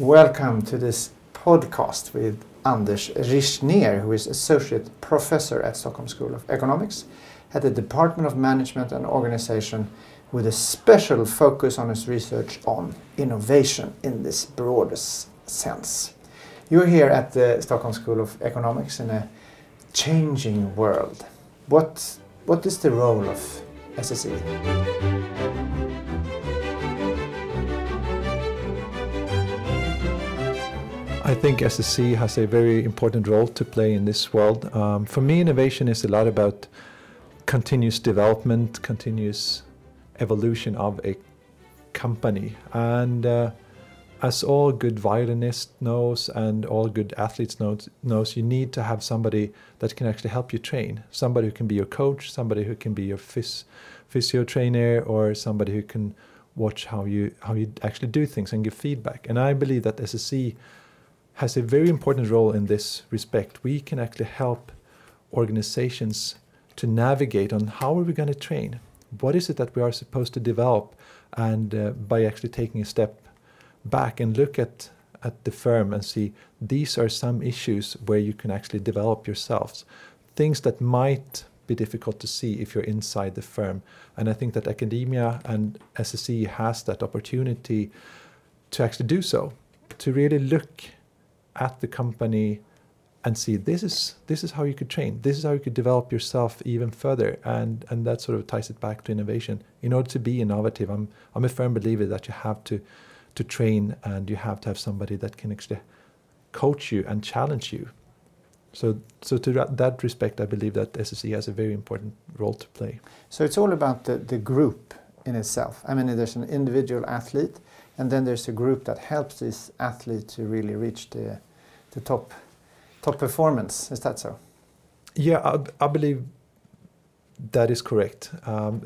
Welcome to this podcast with Anders Richtnér, who is Associate Professor at Stockholm School of Economics at the Department of Management and Organization with a special focus on his research on innovation in this broadest sense. You're here at the Stockholm School of Economics in a changing world. What, what is the role of SSE? I think SSE has a very important role to play in this world. Um, for me, innovation is a lot about continuous development, continuous evolution of a company. And uh, as all good violinists knows and all good athletes knows, knows, you need to have somebody that can actually help you train. Somebody who can be your coach, somebody who can be your phys- physio trainer, or somebody who can watch how you how you actually do things and give feedback. And I believe that SSE has a very important role in this respect. We can actually help organizations to navigate on how are we going to train? What is it that we are supposed to develop? And uh, by actually taking a step back and look at, at the firm and see these are some issues where you can actually develop yourselves. Things that might be difficult to see if you're inside the firm. And I think that academia and SSE has that opportunity to actually do so, to really look at the company and see this is this is how you could train. This is how you could develop yourself even further. And and that sort of ties it back to innovation. In order to be innovative i'm i'm a firm believer that you have to to train and you have to have somebody that can actually coach you and challenge you. So so to that, respect i believe that sse has a very important role to play. So it's all about the, the group in itself. I mean there's an individual athlete and then there's a group that helps this athlete to really reach the, the top, top performance. Is that so? Yeah, I, believe that is correct. Um,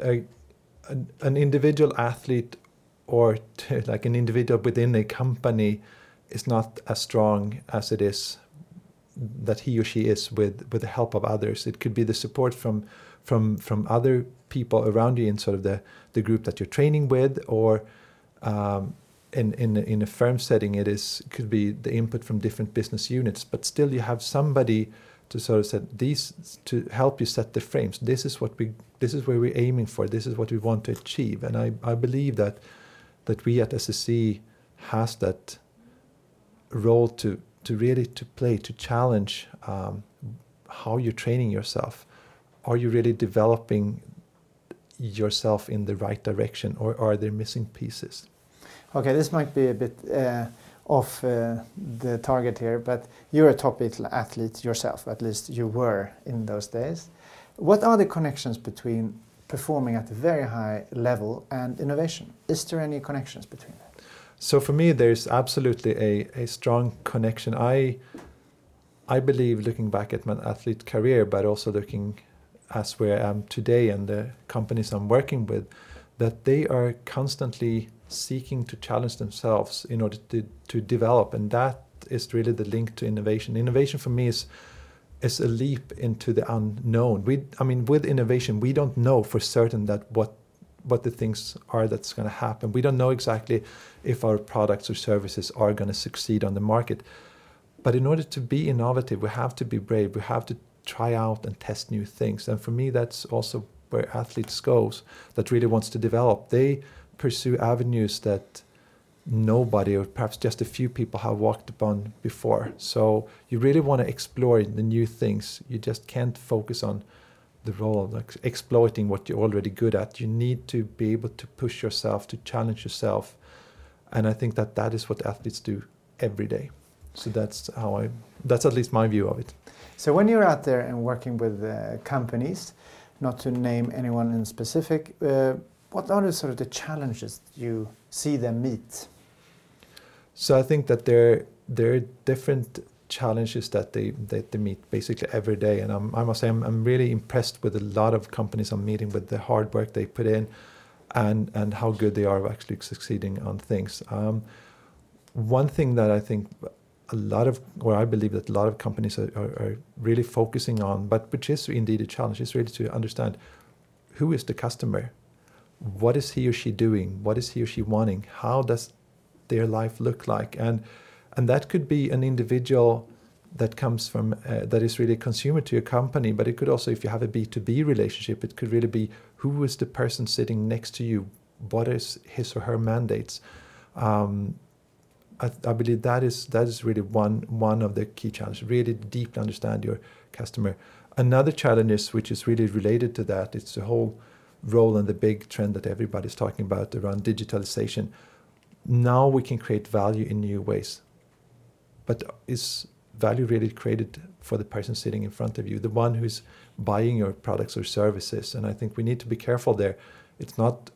an, individual athlete or like an individual within a company is not as strong as it is that he or she is with, with the help of others. It could be the support from from from other people around you in sort of the, the group that you're training with or um, in, in, in a firm setting, it is could be the input from different business units, but still you have somebody to sort of set these to help you set the frames. This is what we this is where we're aiming for. This is what we want to achieve, and I, I believe that that we at SSE has that role to to really to play to challenge um, how you're training yourself. Are you really developing yourself in the right direction, or are there missing pieces? Okay, this might be a bit uh, off uh, the target here, but you're a top athlete yourself, at least you were in those days. What are the connections between performing at a very high level and innovation? Is there any connections between that? So for me, there's absolutely a, a strong connection. I I believe, looking back at my athlete career, but also looking as where I am today and the companies I'm working with, that they are constantly seeking to challenge themselves in order to, to develop. And that is really the link to innovation. Innovation for me is is a leap into the unknown. We, I mean, with innovation, we don't know for certain that what what the things are that's going to happen. We don't know exactly if our products or services are going to succeed on the market. But in order to be innovative, we have to be brave. We have to try out and test new things. And for me, that's also where athletes goes that really wants to develop. They pursue avenues that nobody or perhaps just a few people have walked upon before. So you really want to explore the new things. You just can't focus on the role of exploiting what you're already good at. You need to be able to push yourself, to challenge yourself. And I think that that is what athletes do every day. So that's how I, that's at least my view of it. So when you're out there and working with uh, companies, not to name anyone in specific, uh, what are the sort of the challenges you see them meet? So I think that there there are different challenges that they that they meet basically every day, and I'm, I must say I'm, I'm really impressed with a lot of companies I'm meeting with the hard work they put in, and and how good they are of actually succeeding on things. Um, one thing that I think a lot of, or I believe that a lot of companies are, are, are really focusing on, but which is indeed a challenge, is really to understand who is the customer what is he or she doing? What is he or she wanting? How does their life look like? And and that could be an individual that comes from uh, that is really a consumer to your company but it could also if you have a b2b relationship it could really be who is the person sitting next to you what is his or her mandates um, I, I, believe that is that is really one one of the key challenges really deeply understand your customer another challenge is which is really related to that it's the whole role and the big trend that everybody's talking about around digitalization now we can create value in new ways but is value really created for the person sitting in front of you, the one who's buying your products or services? And I think we need to be careful there. It's not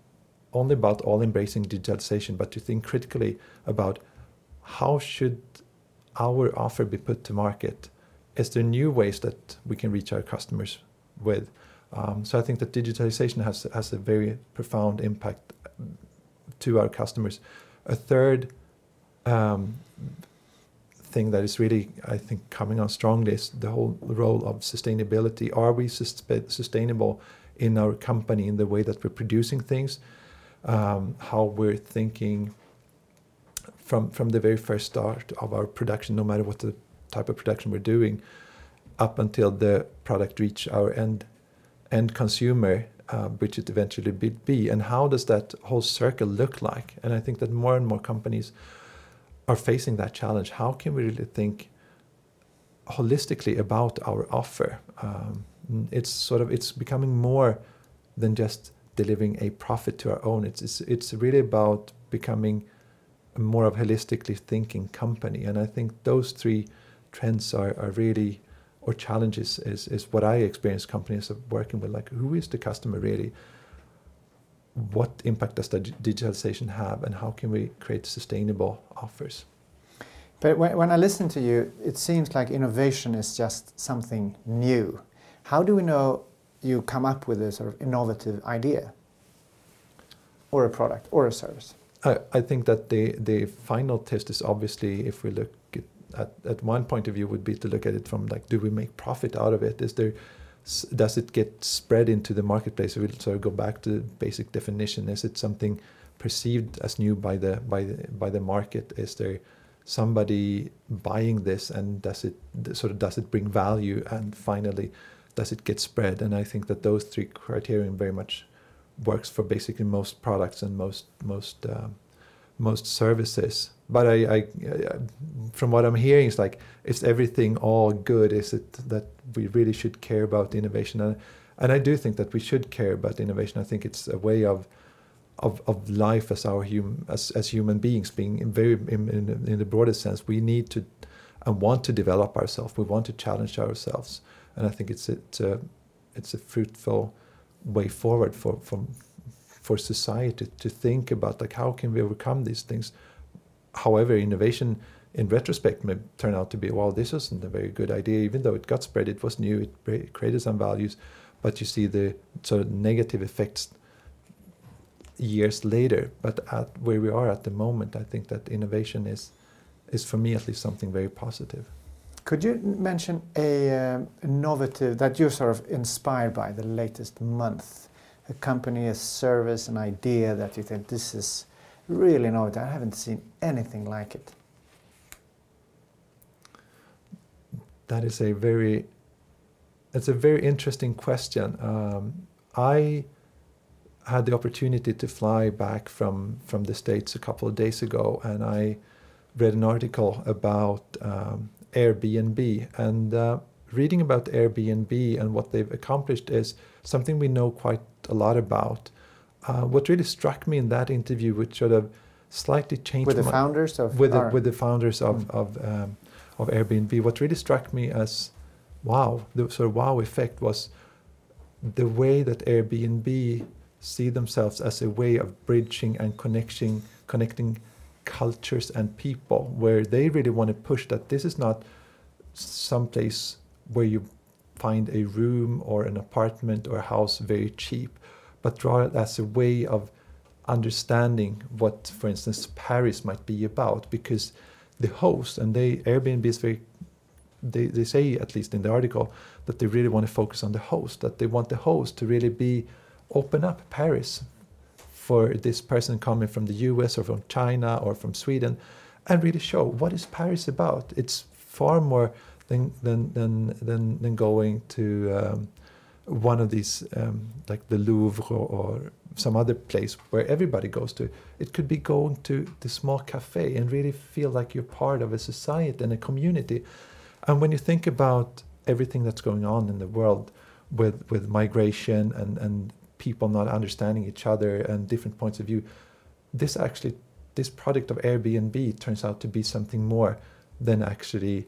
only about all embracing digitalization, but to think critically about how should our offer be put to market? Is there new ways that we can reach our customers with? Um, so I think that digitalization has has a very profound impact to our customers. A third um, thing that is really, I think, coming on strongly is the whole role of sustainability. Are we sustainable in our company in the way that we're producing things, um, how we're thinking from from the very first start of our production, no matter what the type of production we're doing, up until the product reach our end end consumer, uh, which it eventually be, and how does that whole circle look like? And I think that more and more companies are facing that challenge, how can we really think holistically about our offer? Um, it's sort of it's becoming more than just delivering a profit to our own. It's it's, it's really about becoming more of holistically thinking company, and I think those three trends are, are really or challenges is is what I experience companies are working with. Like, who is the customer really? what impact does the digitalization have and how can we create sustainable offers? But when, when I listen to you, it seems like innovation is just something new. How do we know you come up with a sort of innovative idea or a product or a service? I, I think that the, the final test is obviously, if we look at, at, at one point of view, would be to look at it from like, do we make profit out of it? Is there does it get spread into the marketplace? We'll sort of go back to the basic definition. Is it something perceived as new by the by the by the market? Is there somebody buying this, and does it sort of does it bring value? And finally, does it get spread? And I think that those three criterion very much works for basically most products and most most um, most services. But I, I, from what I'm hearing, it's like is everything all good? Is it that we really should care about innovation? And, and I do think that we should care about innovation. I think it's a way of of, of life as our hum, as, as human beings being in very in, in, in the broadest sense we need to and want to develop ourselves we want to challenge ourselves and I think it's it's a it's a fruitful way forward for for for society to think about like how can we overcome these things however innovation in retrospect may turn out to be well this wasn't a very good idea. Even though it got spread it was new it created some values. But you see the sort of negative effects years later. But at where we are at the moment i think that innovation is is for me at least something very positive. Could you mention a uh, innovative that you're sort of inspired by the latest month? A company, a service, an idea that you think this is really innovative? I haven't seen anything like it. That is a very, it's a very interesting question. Um, I had the opportunity to fly back from from the states a couple of days ago, and I read an article about um, Airbnb and. Uh, reading about Airbnb and what they've accomplished is something we know quite a lot about. Uh, what really struck me in that interview, which sort of slightly changed with the my, founders of with the, with the founders of mm. of um, of Airbnb, what really struck me as wow, the sort of wow effect was the way that Airbnb see themselves as a way of bridging and connecting connecting cultures and people, where they really want to push that this is not some place where you find a room or an apartment or a house very cheap, but rather as a way of understanding what, for instance, Paris might be about, because the host and they Airbnb is very they, they say at least in the article that they really want to focus on the host, that they want the host to really be open up Paris for this person coming from the US or from China or from Sweden and really show what is Paris about. It's far more than than than than, than going to um, one of these um, like the Louvre or, some other place where everybody goes to. It could be going to the small cafe and really feel like you're part of a society and a community. And when you think about everything that's going on in the world with with migration and and people not understanding each other and different points of view, this actually this product of Airbnb turns out to be something more than actually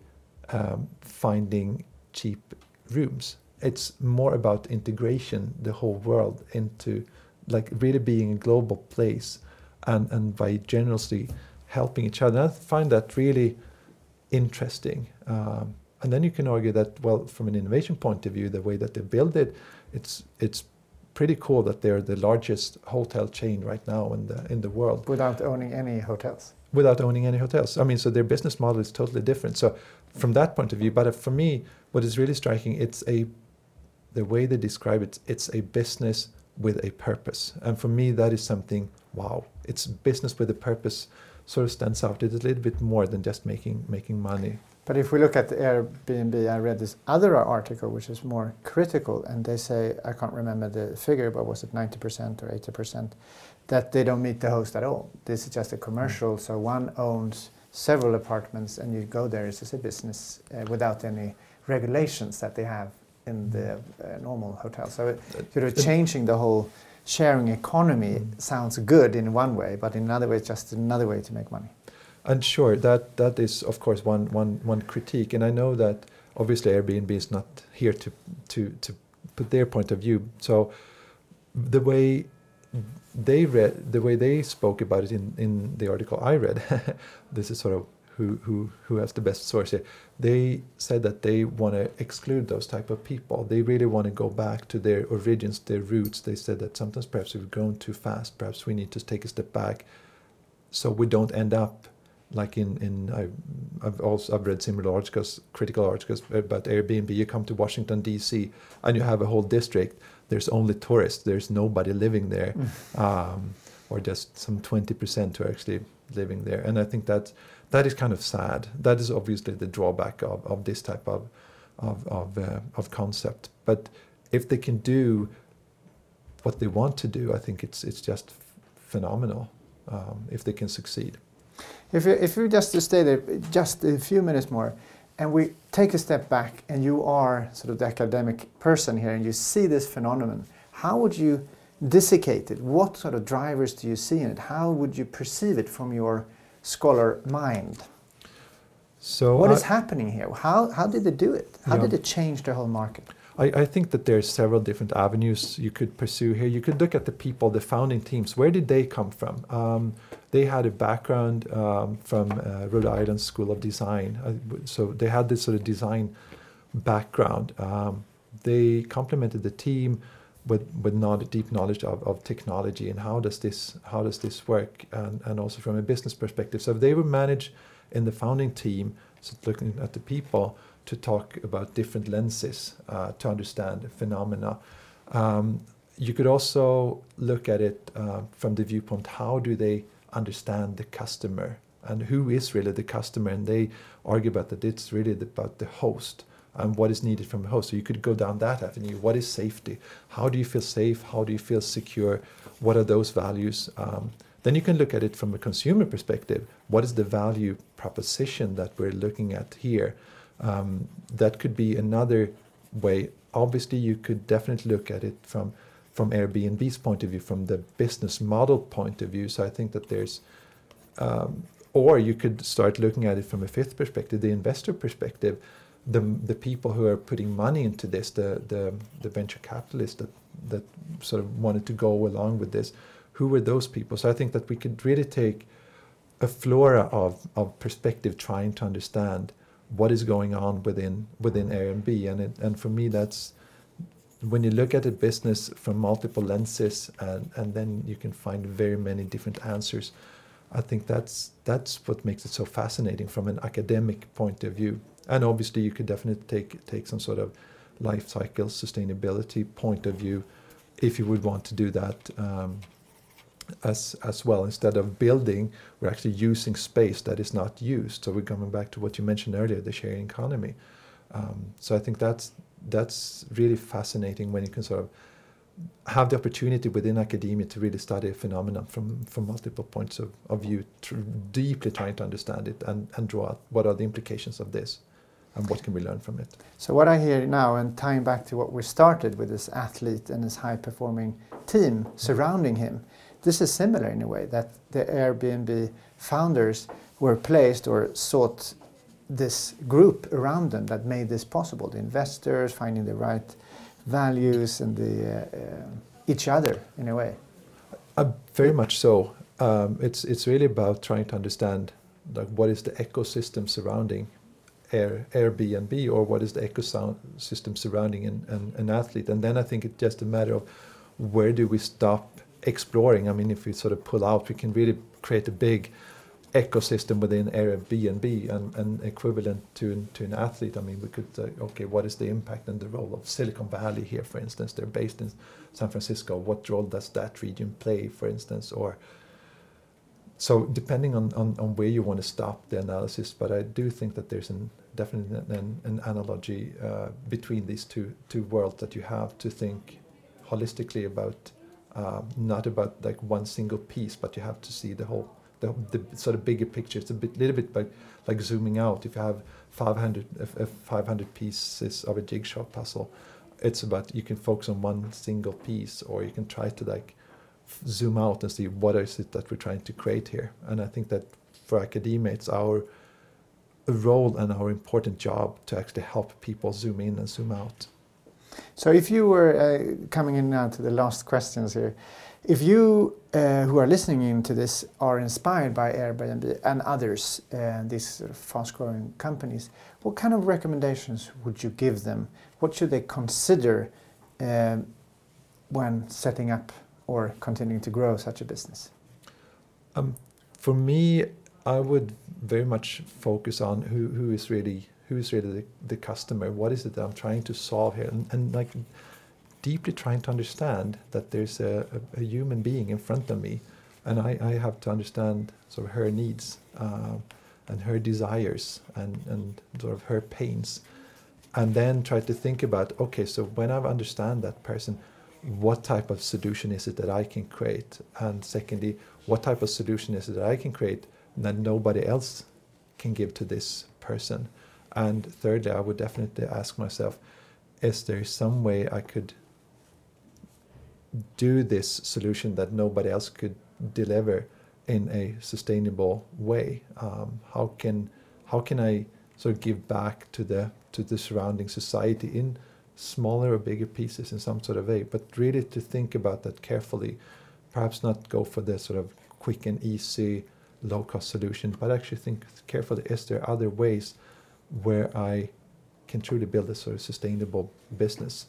um, finding cheap rooms. It's more about integration, the whole world into like really being a global place and, and by generously helping each other. I find that really interesting. Um, and then you can argue that, well, from an innovation point of view, the way that they build it, it's it's pretty cool that they're the largest hotel chain right now in the in the world. Without owning any hotels. Without owning any hotels. I mean, so their business model is totally different. So from that point of view, but for me, what is really striking, it's a the way they describe it, it's a business with a purpose. And for me, that is something, wow, it's business with a purpose sort of stands out. It's a little bit more than just making making money. But if we look at Airbnb, I read this other article which is more critical, and they say I can't remember the figure, but was it 90% or 80% that they don't meet the host at all? This is just a commercial, mm. so one owns several apartments, and you go there as a business uh, without any regulations that they have in the uh, normal hotel. So it, sort of changing the whole sharing economy mm. sounds good in one way, but in another way, it's just another way to make money. And sure, that that is of course one one one critique, and I know that obviously Airbnb is not here to to to put their point of view. So the way they read, the way they spoke about it in in the article I read, this is sort of who, who, who has the best source here, they said that they want to exclude those type of people. They really want to go back to their origins, their roots. They said that sometimes perhaps we've grown too fast. Perhaps we need to take a step back, so we don't end up like in in I, have also I've read similar articles, critical articles about Airbnb. You come to Washington D.C. and you have a whole district. There's only tourists. There's nobody living there, mm. um, or just some twenty percent who are actually living there. And I think that that is kind of sad. That is obviously the drawback of, of this type of of of, uh, of concept. But if they can do what they want to do, I think it's it's just phenomenal um, if they can succeed. If you, if you just stay there just a few minutes more, and we take a step back, and you are sort of the academic person here, and you see this phenomenon, how would you dissecate it? What sort of drivers do you see in it? How would you perceive it from your scholar mind? So what I, is happening here? How, how did they do it? How yeah. did it change the whole market? I, I think that there's several different avenues you could pursue here. You could look at the people, the founding teams. Where did they come from? Um, they had a background um, from uh, Rhode Island School of Design, uh, so they had this sort of design background. Um, they complemented the team with with not a deep knowledge of, of technology and how does this how does this work and, and also from a business perspective. So they were managed in the founding team, so looking at the people to talk about different lenses uh, to understand phenomena. Um, you could also look at it uh, from the viewpoint how do they understand the customer and who is really the customer and they argue about that it's really about the host and what is needed from a host. So you could go down that avenue. What is safety? How do you feel safe? How do you feel secure? What are those values? Um, then you can look at it from a consumer perspective. What is the value proposition that we're looking at here? Um, that could be another way. Obviously you could definitely look at it from from Airbnb's point of view, from the business model point of view. So I think that there's, um, or you could start looking at it from a fifth perspective, the investor perspective, the the people who are putting money into this, the the, the venture capitalists that that sort of wanted to go along with this, who were those people? So I think that we could really take a flora of, of perspective trying to understand what is going on within within Airbnb, and it, and for me that's when you look at a business from multiple lenses and, and then you can find very many different answers i think that's that's what makes it so fascinating from an academic point of view and obviously you could definitely take take some sort of life cycle sustainability point of view if you would want to do that um, as as well. Instead of building, we're actually using space that is not used. So we're coming back to what you mentioned earlier, the sharing economy. Um, so I think that's that's really fascinating when you can sort of have the opportunity within academia to really study a phenomenon from, from multiple points of, of view, deeply trying to understand it and, and draw out what are the implications of this and what can we learn from it. So what I hear now, and tying back to what we started with this athlete and this high-performing team surrounding him, this is similar in a way that the Airbnb founders were placed or sought this group around them that made this possible. The investors finding the right values and the uh, uh, each other in a way. Uh, very much so. Um, it's it's really about trying to understand like what is the ecosystem surrounding Air, Airbnb or what is the ecosystem surrounding an, an, an, athlete. And then I think it's just a matter of where do we stop exploring. I mean, if we sort of pull out, we can really create a big ecosystem within Airbnb and, and equivalent to, to an athlete. I mean, we could say, okay, what is the impact and the role of Silicon Valley here, for instance? They're based in San Francisco. What role does that region play, for instance? Or so depending on, on, on where you want to stop the analysis, but I do think that there's an, definitely an, an analogy uh, between these two two worlds that you have to think holistically about, uh, not about like one single piece, but you have to see the whole the, the sort of bigger picture. It's a bit, little bit like, like zooming out. If you have 500, uh, 500 pieces of a jigsaw puzzle, it's about you can focus on one single piece, or you can try to like zoom out and see what is it that we're trying to create here. And I think that for academia, it's our role and our important job to actually help people zoom in and zoom out. So, if you were uh, coming in now to the last questions here, if you uh, who are listening into this are inspired by Airbnb and others, uh, these sort of fast-growing companies, what kind of recommendations would you give them? What should they consider um, when setting up or continuing to grow such a business? Um, for me, I would very much focus on who, who is really who is really the, the customer. What is it that I'm trying to solve here? And, and like deeply trying to understand that there's a, a, a, human being in front of me, and I, I have to understand sort of her needs uh, and her desires and, and sort of her pains, and then try to think about okay, so when I understand that person, what type of solution is it that I can create, and secondly, what type of solution is it that I can create that nobody else can give to this person, and thirdly, I would definitely ask myself, is there some way I could do this solution that nobody else could deliver in a sustainable way? Um, how can how can I sort of give back to the to the surrounding society in smaller or bigger pieces in some sort of way? But really to think about that carefully, perhaps not go for the sort of quick and easy low cost solution, but actually think carefully: is there other ways where I can truly build a sort of sustainable business?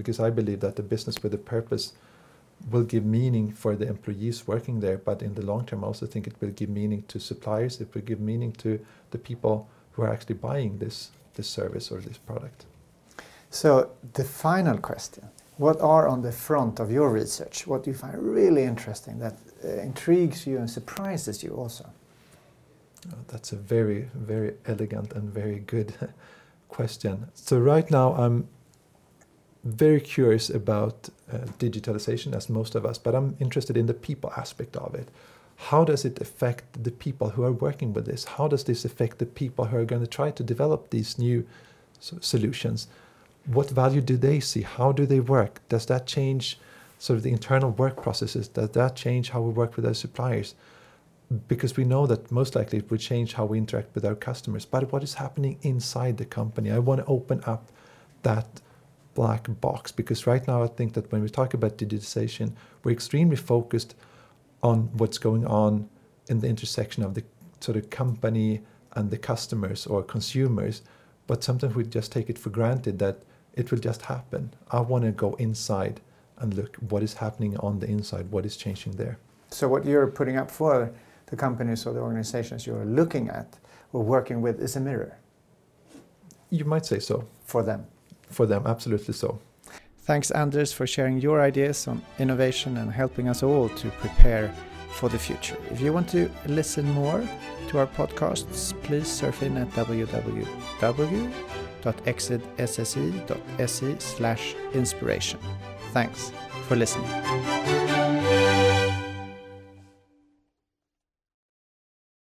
because I believe that the business with a purpose will give meaning for the employees working there, but in the long term, I also think it will give meaning to suppliers. It will give meaning to the people who are actually buying this this service or this product. So the final question: What are on the front of your research? What do you find really interesting that uh, intrigues you and surprises you also? Oh, that's a very very elegant and very good question. So right now I'm very curious about uh, digitalization, as most of us, but I'm interested in the people aspect of it. How does it affect the people who are working with this? How does this affect the people who are going to try to develop these new so, solutions? What value do they see? How do they work? Does that change sort of the internal work processes? Does that change how we work with our suppliers? Because we know that most likely it would change how we interact with our customers. But what is happening inside the company? I want to open up that black box because right now I think that when we talk about digitization, we're extremely focused on what's going on in the intersection of the sort of company and the customers or consumers, but sometimes we just take it for granted that it will just happen. I want to go inside and look what is happening on the inside, what is changing there. So what you're putting up for the companies or the organizations you're looking at or working with is a mirror. You might say so. For them for them, absolutely so. Thanks, Anders, for sharing your ideas on innovation and helping us all to prepare for the future. If you want to listen more to our podcasts, please surf in at www.exitsse.se slash inspiration. Thanks for listening.